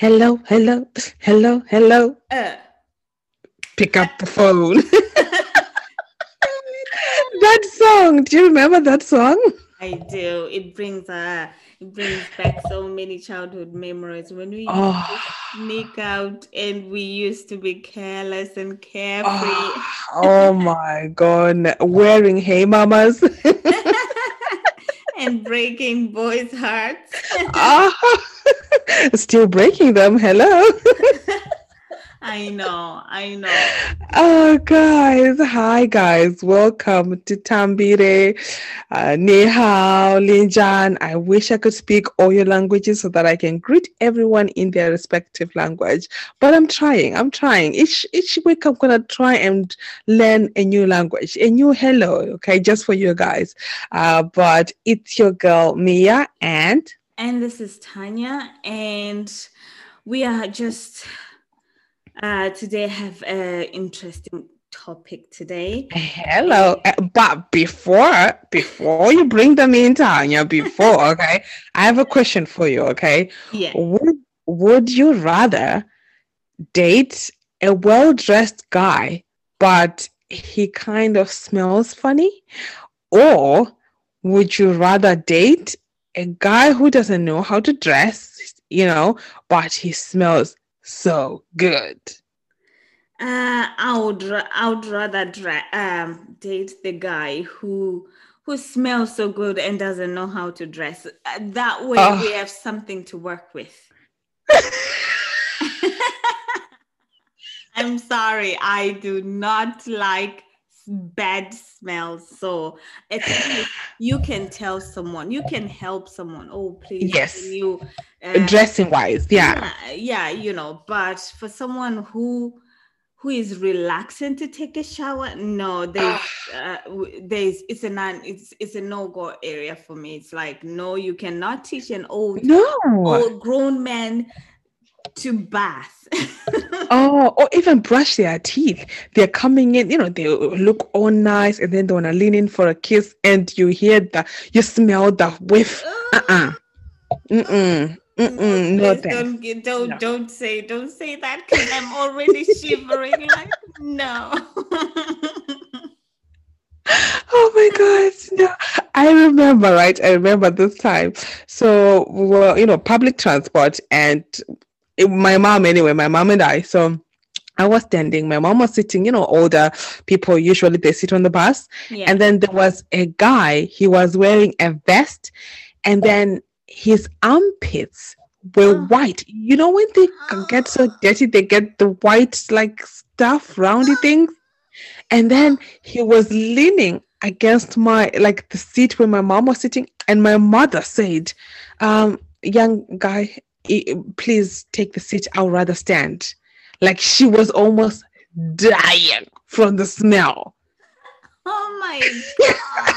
hello, hello, hello, hello. Uh, Pick up the phone. that song. Do you remember that song? I do. It brings uh it brings back so many childhood memories when we used Oh. sneak out and we used to be careless and carefree. Oh, oh my god. Wearing hey mamas. and breaking boys' hearts. Ah, Still breaking them. Hello. I know, I know. Oh, guys. Hi, guys. Welcome to Tambire. Uh, Ni hao, Linjan. I wish I could speak all your languages so that I can greet everyone in their respective language. But I'm trying. I'm trying. Each each week, I'm going to try and learn a new language, a new hello, okay, just for you guys. Uh, but it's your girl, Mia, and And this is Tanya, and we are just uh, today have an interesting topic today. Hello, uh, but before before you bring them in, Tanya, before okay, I have a question for you. Okay, Yeah. would would you rather date a well dressed guy, but he kind of smells funny, or would you rather date a guy who doesn't know how to dress, you know, but he smells so good? Uh, I would I would rather dra- um, date the guy who who smells so good and doesn't know how to dress. Uh, that way, Oh. we have something to work with. I'm sorry, I do not like bad smells. So at least you can tell someone, you can help someone. Oh, please, Yes. you uh, Dressing wise, yeah. yeah, yeah, you know, but for someone who who is relaxing to take a shower, no, there's uh, there's it's a non it's it's a no go area for me. It's like no, you cannot teach an old No. old grown man to bath. Oh, or even brush their teeth. They're coming in, you know, they look all nice and then they want to lean in for a kiss and you hear the, you smell the whiff. Uh-uh. Mm-mm. Mm-mm. No Please thanks. don't get- don't No. don't say don't say that because I'm already shivering. Like no. Oh my God. No. I remember, right? I remember this time. So we were, you know, public transport and it- my mom, anyway, my mom and I. So I was standing, my mom was sitting, you know, older people usually they sit on the bus. yeah. And then there was a guy, he was wearing a vest, and then his armpits were Oh. white. You know, when they c- get so dirty, they get the white, like stuff, roundy things. And then he was leaning against my, like the seat where my mom was sitting, and my mother said, um, Young guy, please take the seat. I'll rather stand. Like she was almost dying from the smell oh my god.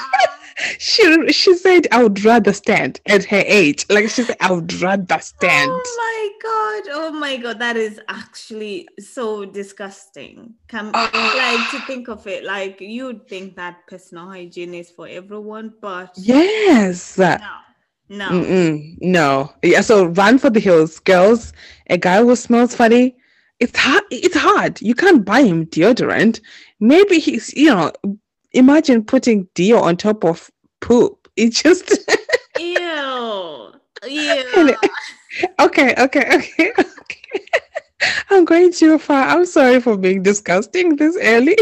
she she said I would rather stand at her age. Like she said, I would rather stand. Oh my god! Oh my god! That is actually so disgusting. Come, Ah. like to think of it, like you'd think that personal hygiene is for everyone, but Yes. no, no. Mm-mm. No. Yeah. So run for the hills, girls. A guy who smells funny. It's hard. It's hard. You can't buy him deodorant. Maybe he's. You know. Imagine putting deo on top of poop. It just. Ew, ew. Okay. Okay. Okay. Okay. I'm going too far. I'm sorry for being disgusting this early.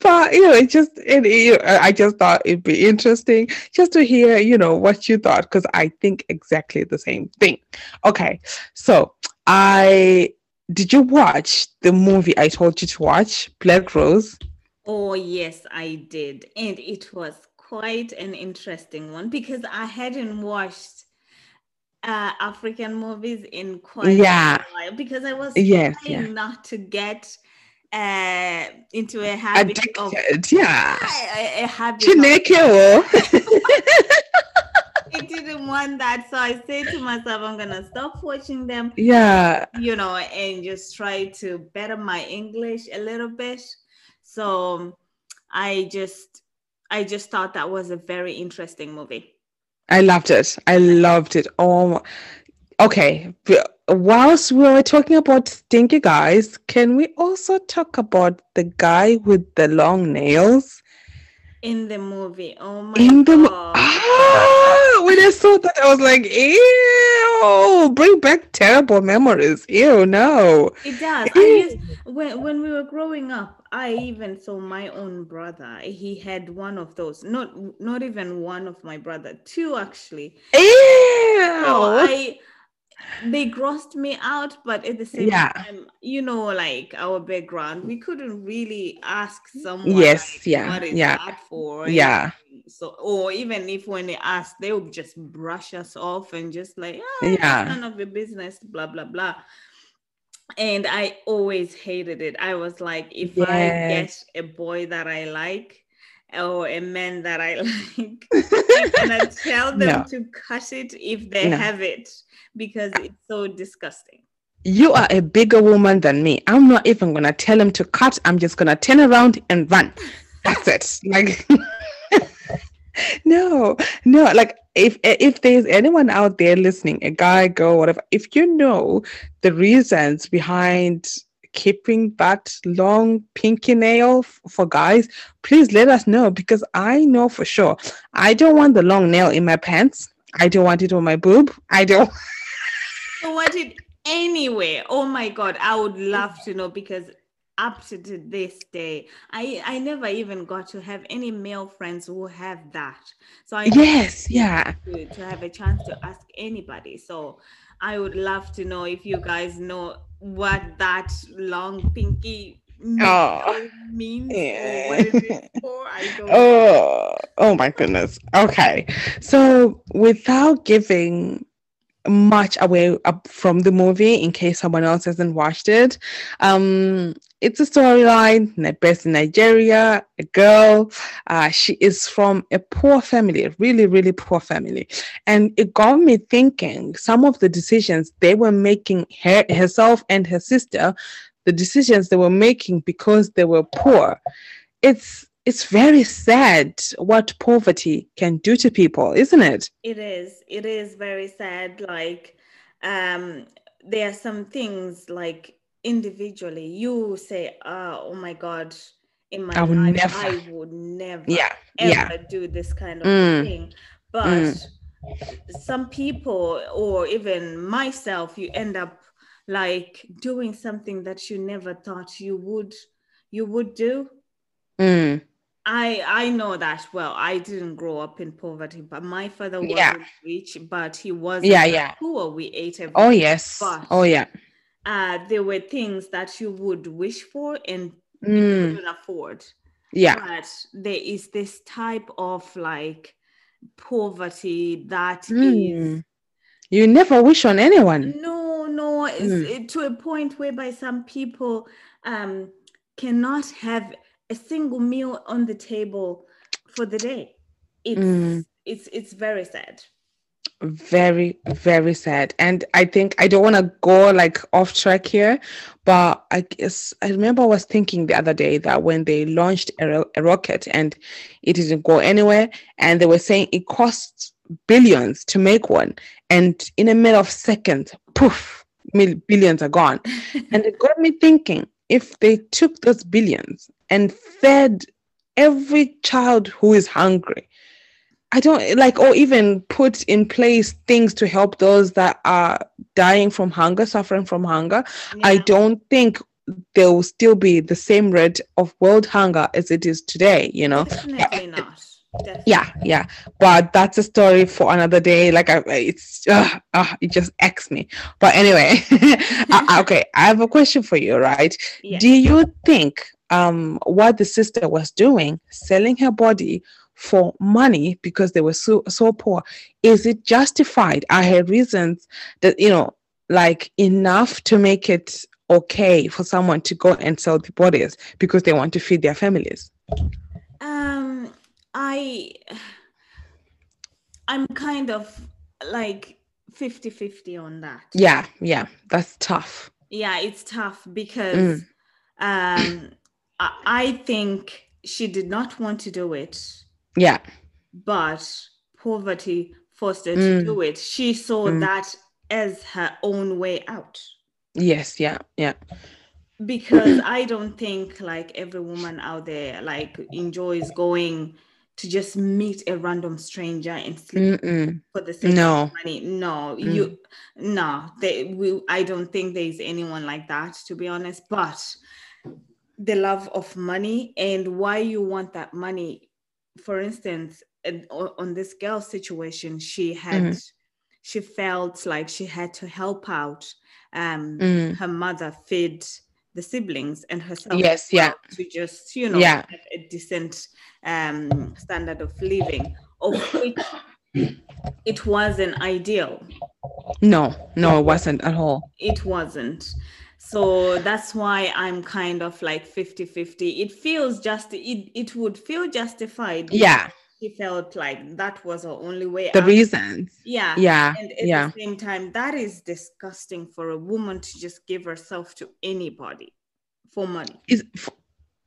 But you know, it just it, it, I just thought it'd be interesting just to hear, you know, what you thought because I think exactly the same thing. Okay, so I did you watch the movie I told you to watch, Black Rose? Oh yes, I did, and it was quite an interesting one because I hadn't watched uh, African movies in quite Yeah. a while because I was Yes, trying yeah. not to get uh, into a habit of yeah. a, a habit. Chineke, oh. I didn't want that, so I said to myself, I'm gonna stop watching them, yeah. you know, and just try to better my English a little bit. So I just, I just thought that was a very interesting movie. I loved it. I loved it. Oh, okay. Whilst we were talking about stinky guys, can we also talk about the guy with the long nails? in the movie. Oh my In the god. ah, when I saw that, I was like, ew, bring back terrible memories. Ew, no. It does. I when when we were growing up, I even saw my own brother. He had one of those. Not not even one of my brother. Two actually. Ew. So I they grossed me out, but at the same Yeah. time, you know, like our background, we couldn't really ask someone. Yes, like, yeah, What is yeah, that for? yeah. So, or even if when they ask, they would just brush us off and just like, ah, Yeah. none of your business, blah blah blah. And I always hated it. I was like, if I get a boy that I like or a man that I like, I'm gonna tell them No. to cut it if they No. have it because it's so disgusting. You are a bigger woman than me. I'm not even gonna tell him to cut. I'm just gonna turn around and run. That's it. Like no, no, like if if there's anyone out there listening, a guy, girl, whatever, if you know the reasons behind keeping that long pinky nail f- for guys, please let us know because I know for sure. I don't want the long nail in my pants. I don't want it on my boob. I don't So what it anywhere. Oh my god, I would love to know because up to to this day, I I never even got to have any male friends who have that. So I Yes, yeah. to, to have a chance to ask anybody. So I would love to know if you guys know what that long pinky Oh. means Yeah. or what for. I don't oh, know. Oh, oh my goodness. Okay. So without giving much away up from the movie in case someone else hasn't watched it, um, it's a storyline based in Nigeria. A girl, uh, she is from a poor family, a really, really poor family, and it got me thinking. Some of the decisions they were making, her herself and her sister, the decisions they were making because they were poor it's it's very sad what poverty can do to people isn't it It is. It is very sad. Like, um, there are some things like individually you say, uh, "Oh my God, in my I would life, never." I would never yeah ever yeah do this kind of Mm. thing." But some people, or even myself, you end up like doing something that you never thought you would you would do. Mm. I I know that well. I didn't grow up in poverty, but my father wasn't Yeah. rich, but he was Yeah, yeah. poor. We ate every oh yes But- oh yeah uh there were things that you would wish for and you mm. couldn't afford. yeah But there is this type of like poverty that is Mm. you never wish on anyone no, no, it's Mm. it- to a point whereby some people um cannot have a single meal on the table for the day. It's Mm. it's it's very sad. very very sad and i think i don't want to go like off track here but i guess i remember i was thinking the other day that when they launched a, a rocket and it didn't go anywhere and they were saying it costs billions to make one and in a matter of seconds poof mil- billions are gone and it got me thinking if they took those billions and fed every child who is hungry I don't like, or even put in place things to help those that are dying from hunger, suffering from hunger. I don't think there will still be the same rate of world hunger as it is today, you know? Definitely not. Definitely. Yeah, yeah. But that's a story for another day. Like, I, it's, uh, uh, it just X me. But anyway, uh, okay, I have a question for you, right? Yeah. Do you think um, what the sister was doing, selling her body for money because they were so so poor, is it justified? Are her reasons that you know, like enough to make it okay for someone to go and sell the bodies because they want to feed their families? Um, I, I'm kind of like 50 50 on that. Yeah, yeah, that's tough. Yeah, it's tough because um, I, I think she did not want to do it, Yeah, but poverty forced her Mm. to do it. She saw Mm. that as her own way out. Yes, yeah, yeah. Because I don't think like every woman out there like enjoys going to just meet a random stranger and sleep Mm-mm. for the sake No. of money. No, Mm. you no, they we I don't think there's anyone like that to be honest. But the love of money and why you want that money. For instance, on this girl situation, she had Mhm. she felt like she had to help out um Mm. her mother feed the siblings and herself Yes, yeah. to just you know Yeah. have a decent um standard of living of which it wasn't ideal No, no, it wasn't at all. it wasn't so that's why i'm kind of like 50 50 it feels just it, it would feel justified Yeah, she felt like that was her only way the out. reasons. yeah Yeah, and at yeah. the same time that is disgusting for a woman to just give herself to anybody for money Is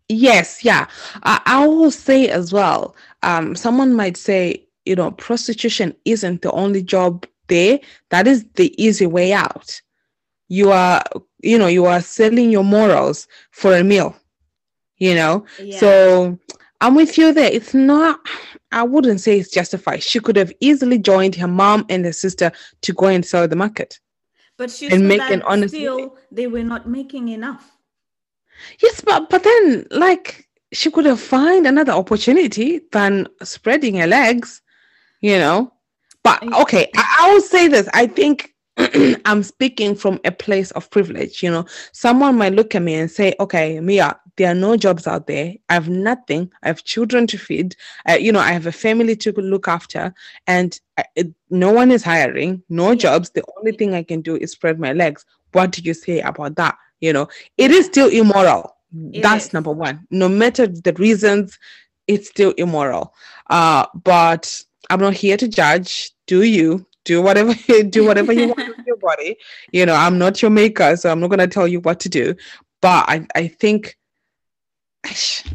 yes, yeah. I, I will say as well. Um, someone might say, you know, prostitution isn't the only job there. That is the easy way out. You are, you know, you are selling your morals for a meal. You know, yeah So I'm with you there. It's not, I wouldn't say it's justified. She could have easily joined her mom and her sister to go and sell the market. but she and make an honest still they were not making enough Yes, but but then like she could have find another opportunity than spreading her legs, you know. But okay, I, I will say this. I think I'm speaking from a place of privilege, you know. Someone might look at me and say, "Okay, Mia, there are no jobs out there. I have nothing. I have children to feed. Uh, you know, I have a family to look after, and uh, it- no one is hiring. No jobs. The only thing I can do is spread my legs. What do you say about that? You know, it is still immoral. It That's is. number one. No matter the reasons, it's still immoral. Uh, but I'm not here to judge. Do you do whatever do whatever you want with your body? You know, I'm not your maker, so I'm not gonna tell you what to do. But I, I think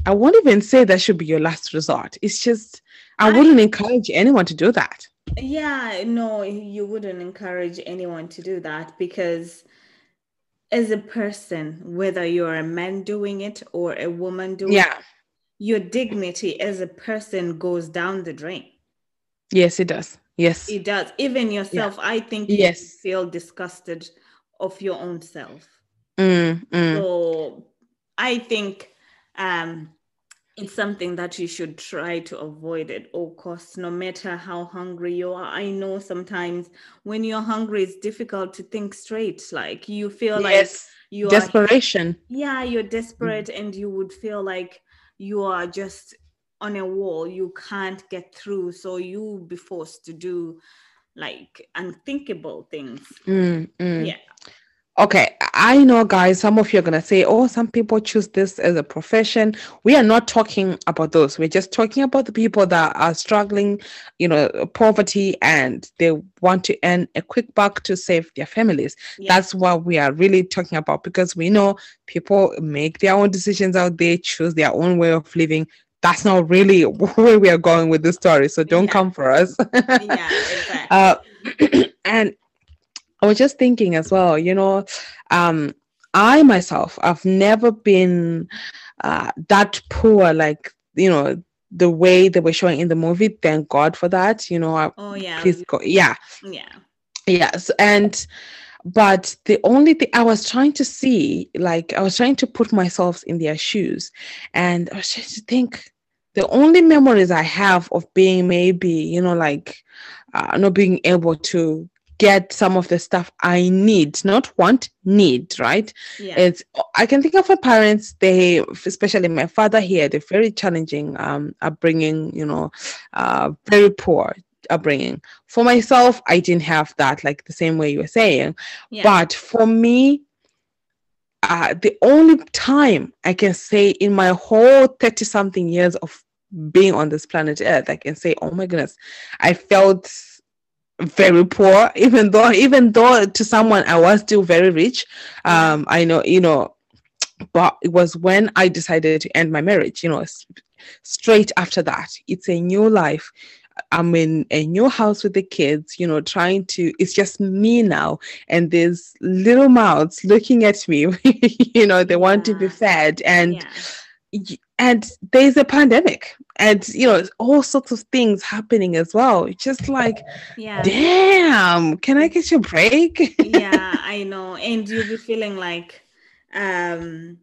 I won't even say that should be your last resort. It's just I I- wouldn't encourage anyone to do that. Yeah, no, you wouldn't encourage anyone to do that because as a person, whether you're a man doing it or a woman doing it, your dignity as a person goes down the drain. Yes, it does. Yes. It does. Even yourself, I think you Yes. feel disgusted of your own self. Mm, mm. So I think um, it's something that you should try to avoid at all costs, no matter how hungry you are. I know sometimes when you're hungry, it's difficult to think straight. Like you feel like Yes. you are, Desperation. yeah, you're desperate, and you would feel like you are just on a wall. You can't get through, so you'll be forced to do like unthinkable things. Mm, mm. Yeah. Okay, I know, guys, some of you are going to say, oh, some people choose this as a profession. We are not talking about those. We're just talking about the people that are struggling, you know, poverty and they want to earn a quick buck to save their families. Yeah. That's what we are really talking about because we know people make their own decisions out there, choose their own way of living. That's not really where we are going with this story. So don't Yeah. come for us. yeah, exactly. Uh, and I was just thinking as well, you know, um, I myself, I've never been uh, that poor, like, you know, the way they were showing in the movie. Thank God for that. You know, I, oh yeah, please go. Yeah. yeah. Yes. And, but the only thing I was trying to see, like, I was trying to put myself in their shoes. And I was trying to think, the only memories I have of being maybe, you know, like, uh, not being able to get some of the stuff I need, not want, need, right? Yeah. It's I can think of my parents. They, especially my father, he had a very challenging um, upbringing. You know, uh, very poor upbringing. For myself, I didn't have that, like the same way you were saying. yeah. But for me, uh, the only time I can say in my whole 30 something years of being on this planet Earth, I can say, oh my goodness, I felt very poor, even though, even though to someone I was still very rich. Um, I know, you know, but it was when I decided to end my marriage, you know, straight after that. It's a new life. I'm in a new house with the kids, you know, trying to, it's just me now. And there's little mouths looking at me, you know, they want to be fed. And, Yeah. And there's a pandemic and, you know, all sorts of things happening as well. It's just like, Yeah. damn, can I get you a break? yeah, I know. And you'll be feeling like, um,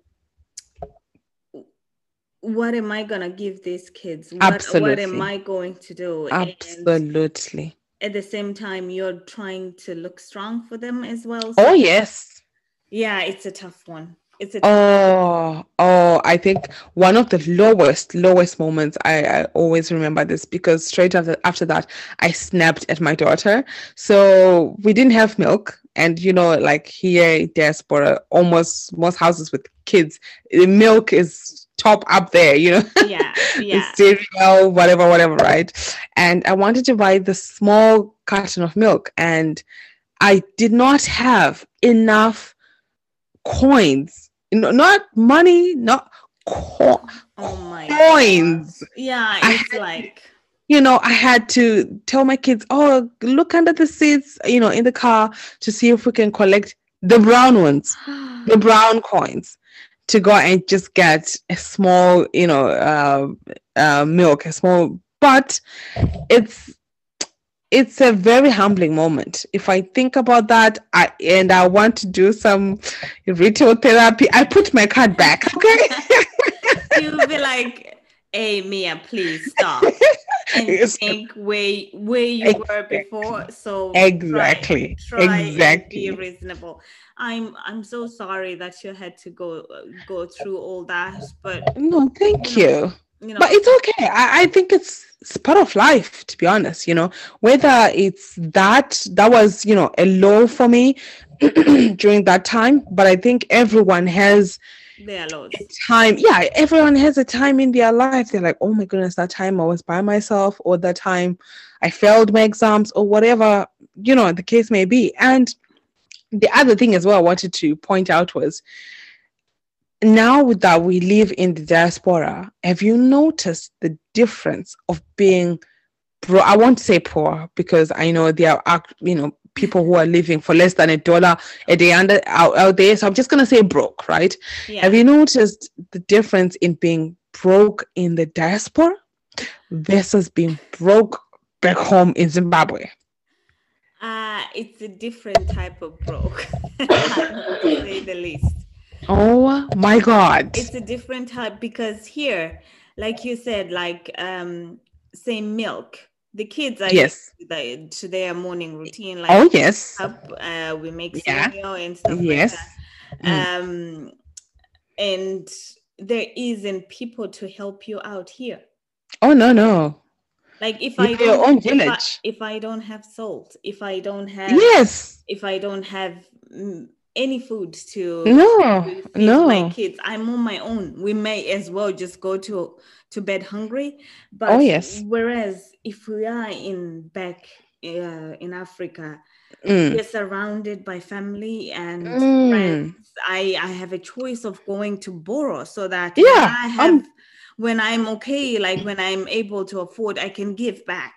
what am I gonna give these kids? What, what am Absolutely. I going to do? And Absolutely. at the same time, you're trying to look strong for them as well. Oh, yes. yeah, it's a tough one. It's a Oh, oh, I think one of the lowest, lowest moments, I, I always remember this because straight after after that, I snapped at my daughter. So we didn't have milk. And you know, like here in diaspora, almost most houses with kids, the milk is top up there, you know. yeah, yeah. cereal, whatever, whatever, right? And I wanted to buy the small carton of milk, and I did not have enough coins, not money, not co- Oh my coins. God. Yeah, it's had- like You know, I had to tell my kids, oh, look under the seats, you know, in the car to see if we can collect the brown ones the brown coins to go and just get a small, you know, uh, uh, milk, a small. But it's it's a very humbling moment. If I think about that, I and I want to do some retail therapy, I put my card back. Okay. you'll be like, "Hey, Mia, please stop." And think where where you were before. So Exactly. try and Exactly. be reasonable. I'm I'm so sorry that you had to go go through all that, but No, thank you. you know, but it's okay. I, I think it's, it's part of life to be honest you know. Whether it's that that was you know a low for me during that time but i think everyone has their a time yeah everyone has a time in their life. They're like oh my goodness that time i was by myself or that time i failed my exams or whatever you know the case may be. And the other thing as well i wanted to point out was now that we live in the diaspora, have you noticed the difference of being bro? I won't say poor because I know there are you know people who are living for less than a dollar a day under out, out there. So I'm just gonna say broke, right? Yeah. Have you noticed the difference in being broke in the diaspora versus being broke back home in Zimbabwe? Uh, it's a different type of broke, to say the least. Oh my god. It's a different type because here, like you said, like um, say milk. The kids are Yes. to, to their morning routine. Like Oh yes. up, uh, we make Yeah. cereal and stuff Yes. like that. Um, and there isn't people to help you out here. Oh no no. Like if I if I- if I don't have salt, if I don't have Yes. if I don't have mm, any food to No. to feed my No. kids, I'm on my own. We may as well just go to to bed hungry. But Oh, yes. whereas if we are in back uh, in Africa, Mm. we're surrounded by family and Mm. friends. I I have a choice of going to borrow so that Yeah, I have um, when I'm okay, like when I'm able to afford, I can give back.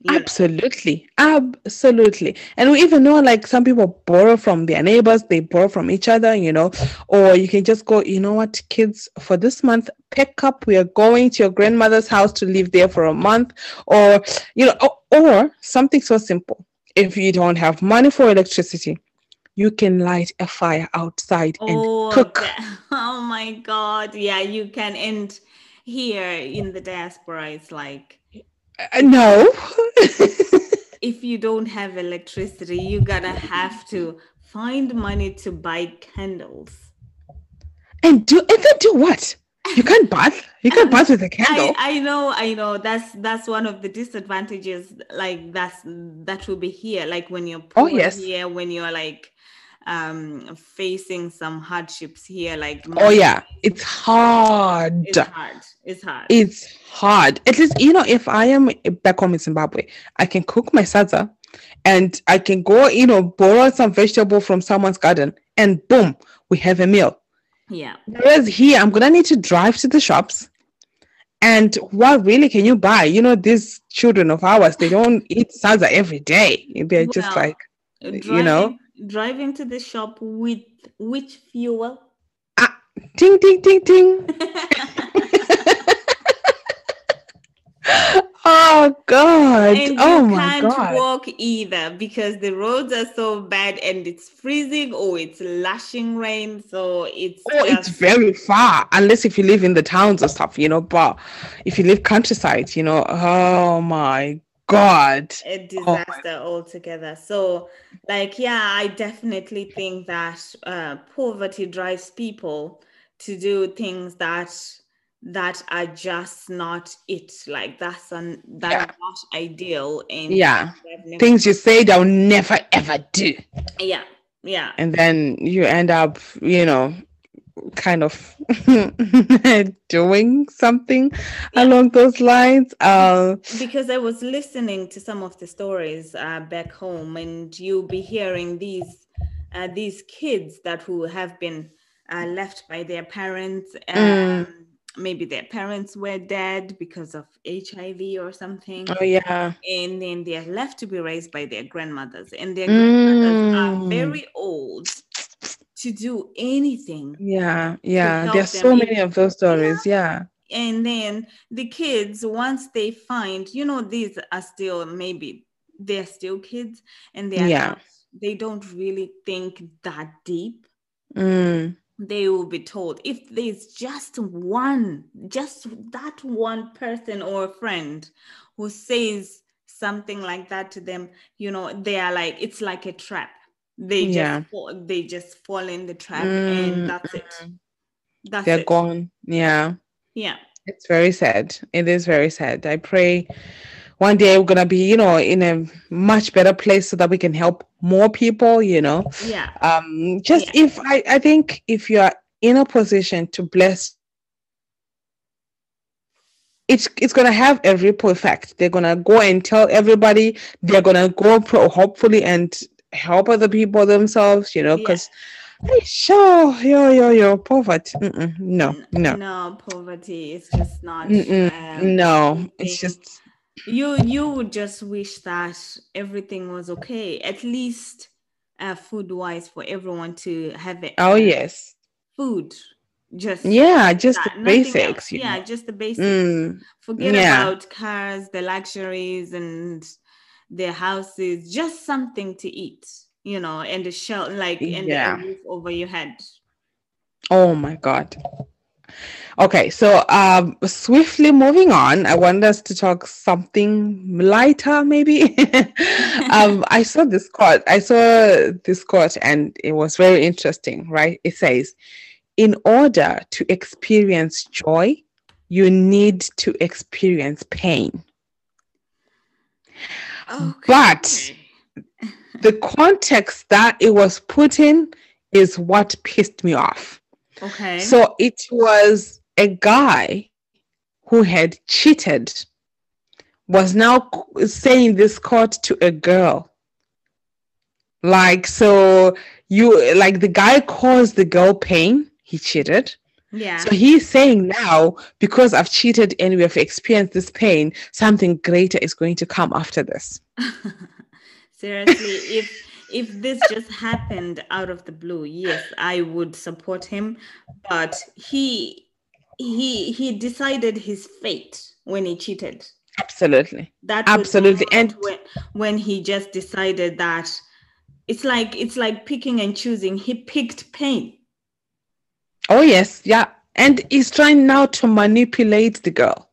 You know? Absolutely. Absolutely. And we even know like some people borrow from their neighbors, they borrow from each other, you know, or you can just go, you know what, kids, for this month, pick up. We are going to your grandmother's house to live there for a month, or, you know, or, or something so simple. If you don't have money for electricity, you can light a fire outside and Oh, cook. that- oh my God. Yeah, you can. And here in the diaspora, it's like Uh, no. if you don't have electricity, you gotta have to find money to buy candles. and do and then do what? You can't bath. You can't bath with a candle. I, I know, I know. That's that's one of the disadvantages. Like that's that will be here. Like when you're Oh, yes. here, when you're like um facing some hardships here, like oh yeah, it's hard. it's hard. It's hard. It's hard. At least, you know, if I am back home in Zimbabwe, I can cook my sadza and I can go, you know, borrow some vegetable from someone's garden and boom, we have a meal. yeah. Whereas here, I'm going to need to drive to the shops And what really can you buy? You know, these children of ours, they don't eat sadza every day. They're just like, driving, you know, driving to the shop with which fuel? ah, ting, ting, ting, ting. Oh God! and oh you my can't God! walk either because the roads are so bad and it's freezing or it's lashing rain. So it's Oh, it's very far, unless if you live in the towns or stuff, you know. But if you live countryside, you know, oh my God! a Oh disaster altogether. So, like, yeah, I definitely think that uh, poverty drives people to do things that that are just not it. Like that's an that's yeah, not ideal, and yeah. Things you said I'll never ever do, yeah, yeah, and then you end up, you know, kind of doing something yeah. along those lines. Uh, Because I was listening to some of the stories uh, back home, and you'll be hearing these uh, these kids that who have been uh, left by their parents. mm, Um, maybe their parents were dead because of HIV or something, oh yeah. and then they are left to be raised by their grandmothers, and their grandmothers are Mm. very old to do anything Yeah, yeah. There's so many of those yeah, stories. Yeah. and then the kids once they find you know these are still maybe they're still kids and they are Yeah. not they don't really think that deep Mm. they will be told if there's just one just that one person or a friend who says something like that to them you know they are like it's like a trap they just fall, they just fall in the trap and Mm. that's it that's They're it gone. Yeah. yeah It's very sad. It is very sad. I pray one day we're gonna be, you know, in a much better place so that we can help more people, you know. yeah Um, just yeah if I, I think if you are in a position to bless it's it's gonna have a ripple effect. They're gonna go and tell everybody. They're gonna go pro- hopefully and help other people themselves. You know, yeah because sure, yo yo yo, poverty. Mm-mm, no, no, no poverty is just not um no. It's just you you would just wish that everything was okay at least uh, food wise for everyone to have it oh uh, yes, food just yeah, just the that nothing else basics. You yeah know. just the basics Mm, forget yeah, about cars the luxuries and their houses just something to eat you know and a shell like and a roof over your head Oh my God. Okay, so um, swiftly moving on, I want us to talk something lighter, maybe. um, I saw this quote. I saw this quote, and it was very interesting. Right? It says, "In order to experience joy, you need to experience pain." Oh, but the context that it was put in is what pissed me off. okay So it was a guy who had cheated, was now saying this quote to a girl. Like, so you, like, the guy caused the girl pain, he cheated. Yeah So he's saying now, because I've cheated and we have experienced this pain, something greater is going to come after this. Seriously, if if this just happened out of the blue, yes, I would support him. But he he he decided his fate when he cheated. Absolutely. That Absolutely. And when when he just decided that it's like it's like picking and choosing. He picked pain. Oh, yes. Yeah. And he's trying now to manipulate the girl.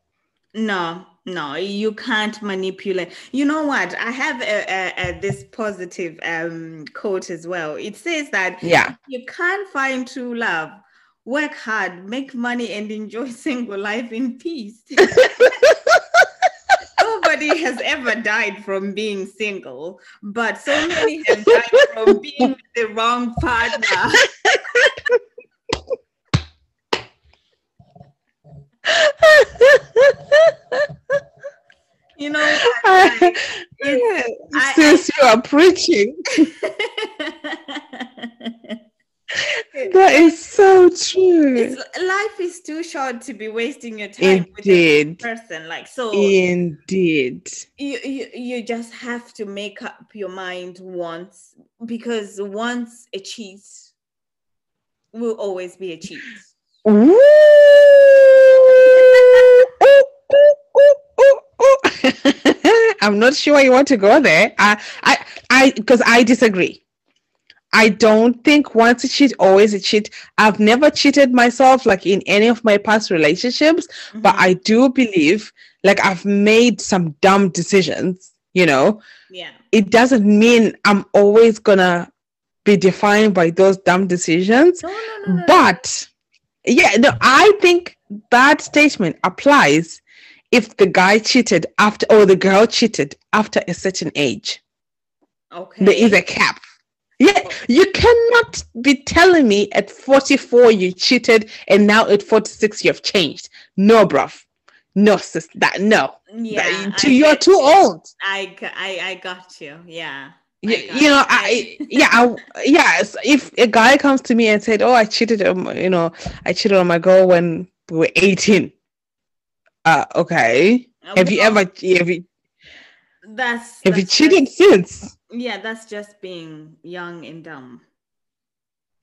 No, no, you can't manipulate. You know what? I have a, a, a, this positive um, quote as well. It says that Yeah. you can't find true love. Work hard, make money, and enjoy single life in peace. Nobody has ever died from being single, but so many have died from being with the wrong partner. You know what? Like, it's, I, Since you are preaching, that is so true. It's, life is too short to be wasting your time Indeed. with a person. Like so, Indeed. you, you you just have to make up your mind once because once a cheat will always be a cheat. Ooh. I'm not sure you want to go there. I, I, I, because I disagree. I don't think once a cheat, always a cheat. I've never cheated myself, like in any of my past relationships, but Mhm. I do believe, like, I've made some dumb decisions, you know. yeah, It doesn't mean I'm always gonna be defined by those dumb decisions. no, no, no. But yeah, no, I think that statement applies if the guy cheated after or the girl cheated after a certain age. okay, There is a cap. Yeah, you cannot be telling me at 44 you cheated and now at 46 you've changed. No, bruv. No, sis. That no. yeah, That- I to, you're too you. old. I got you. Yeah. I You, you know. I yeah, I, yes. If a guy comes to me and said, "Oh, I cheated," on you know, I cheated on my girl when we were 18. Uh, okay. Have you ever have you That's have you that's cheated just- since? yeah, that's just being young and dumb.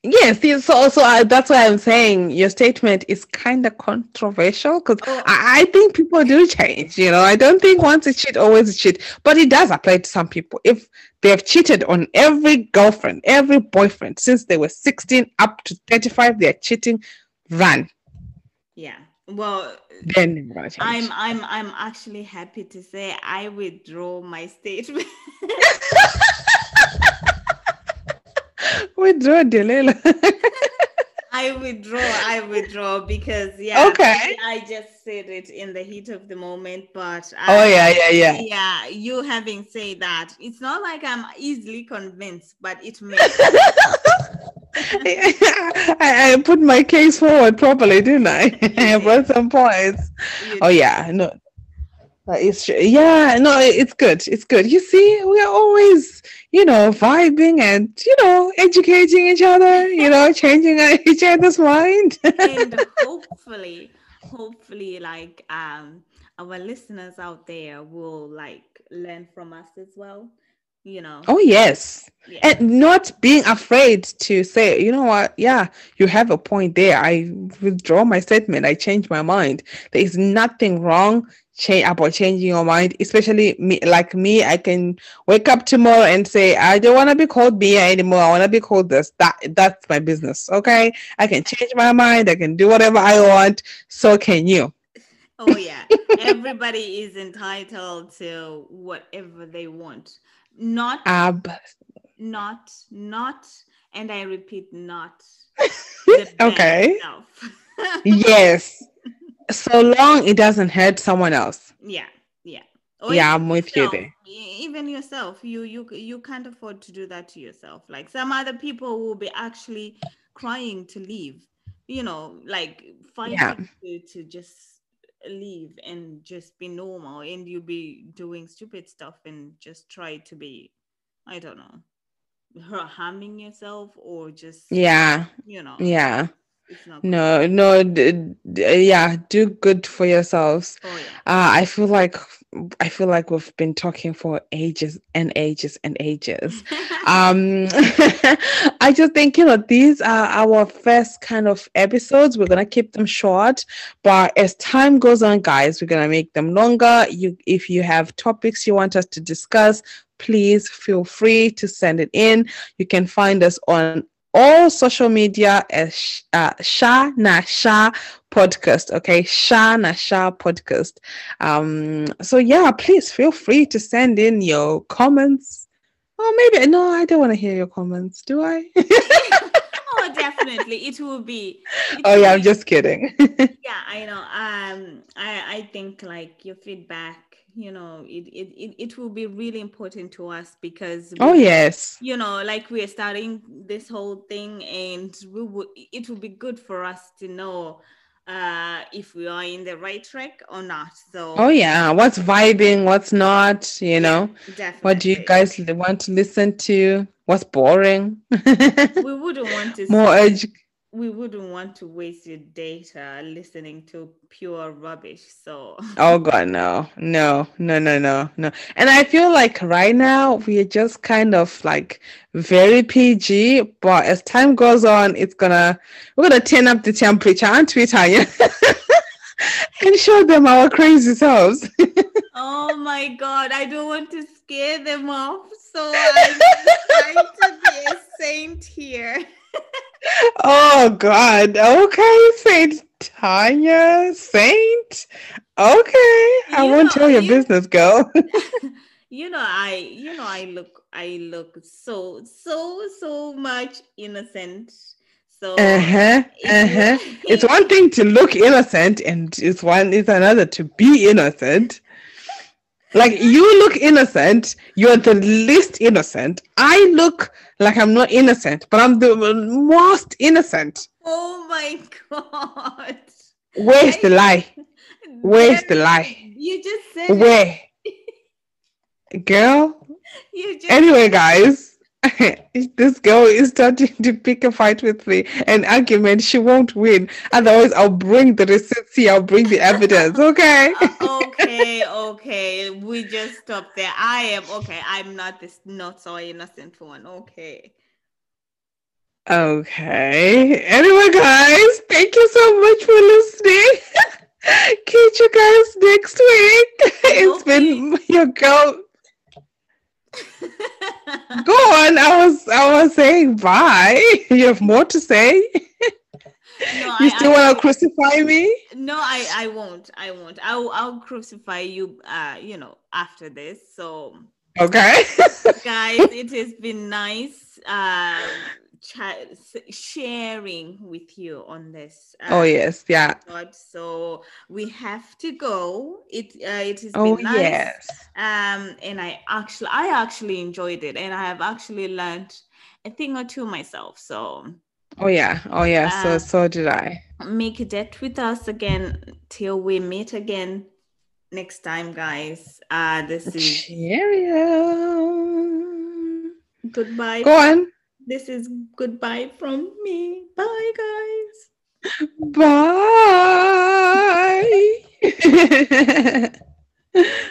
Yes, so so I, that's why I'm saying your statement is kind of controversial because Oh. I, I think people do change. You know, I don't think once a cheat, always a cheat, but it does apply to some people. If they have cheated on every girlfriend, every boyfriend since they were 16 up to 35, they're cheating. Run, Yeah. Well, then they're gonna change. I'm I'm I'm actually happy to say I withdraw my statement. Withdraw, Delilah. I withdraw, I withdraw because yeah, Okay. I just said it in the heat of the moment, but oh yeah, yeah, yeah. yeah, you having said that, it's not like I'm easily convinced, but it makes I, I put my case forward properly, didn't I? I brought some points. Oh yeah, no, that is true. Yeah, no, it's good. It's good. You see, we are always, you know, vibing and you know, educating each other. You know, changing each other's mind. and hopefully hopefully like um our listeners out there will like learn from us as well you know? Oh yes, yeah. and not being afraid to say, you know what? Yeah, you have a point there. I withdraw my statement. I change my mind. There is nothing wrong change about changing your mind especially me like me. I can wake up tomorrow and say i don't want to be called Bia anymore. I want to be called this. That that's my business okay? I can change my mind. I can do whatever i want. So can you. Oh yeah. Everybody is entitled to whatever they want not ab. not not and i repeat not. Okay. yes. So long it doesn't hurt someone else. Yeah yeah. Or yeah i'm with you there. Even yourself. You you you can't afford to do that to yourself. Like some other people will be actually crying to leave you know like fighting Yeah. to, to just leave and just be normal and you be doing stupid stuff and just try to be i don't know har- harming yourself or just yeah you know yeah it's not good. No no d- d- yeah do good for yourselves oh yeah Uh, I feel like I feel like we've been talking for ages and ages and ages. Um, I just think you know these are our first kind of episodes. We're gonna keep them short, but as time goes on, guys, we're gonna make them longer. You, if you have topics you want us to discuss, please feel free to send it in. You can find us on all social media as uh, Sha Na Sha podcast. Okay, Sha Na Sha podcast. Um, so yeah, please feel free to send in your comments. Oh, maybe no, I don't want to hear your comments. Do I? oh definitely it will be it oh will yeah, I'm just kidding. yeah i know um i i think like your feedback you know it it, it, it will be really important to us because oh yes. you know like we're starting this whole thing and we would it will be good for us to know uh if we are in the right track or not so Oh yeah. What's vibing? What's not? You know. definitely What do you guys want to listen to? What's boring? we wouldn't want to More edu- we wouldn't want to waste your data listening to pure rubbish. So oh god, no, no, no, no, no, no. And I feel like right now we are just kind of like very PG, but as time goes on, it's gonna we're gonna turn up the temperature on Twitter, yeah, and show them our crazy selves. oh my god, I don't want to scare them off, so I'm trying to be a saint here oh God. Okay, Saint Tanya, Saint. Okay, you I won't know, tell your you, business, girl. you know, I you know I look I look so so so much innocent. So uh-huh, uh-huh. it's one thing to look innocent and it's one it's another to be innocent. Like you look innocent, you're the least innocent. I look like I'm not innocent, but I'm the most innocent. Oh my god. Where's I, the lie? Where's the lie? You just said where? Girl. You just anyway, guys. this girl is starting to pick a fight with me, an argument. She won't win. Otherwise, I'll bring the receipts here. I'll bring the evidence. Okay. okay. Okay. We just stop there. I am okay. I'm not this not so innocent one. Okay. Okay. Anyway, guys, thank you so much for listening. Catch you guys next week. It's okay. been your girl Go on. I was I was saying bye. You have more to say. No, you still want to crucify me? No, I I won't. I won't. I'll I'll crucify you. Uh, you know, after this. So okay, guys, it has been nice. Um sharing with you on this. Uh, oh yes, yeah. So we have to go. It uh, it has oh, been nice. yes. Um, and I actually I actually enjoyed it, and I have actually learned a thing or two myself. So. Oh yeah, oh yeah. Uh, so so did I. Make a debt with us again till we meet again next time, guys. Uh, this is Cheerio. Goodbye. Go on. This is goodbye from me. Bye, guys. Bye.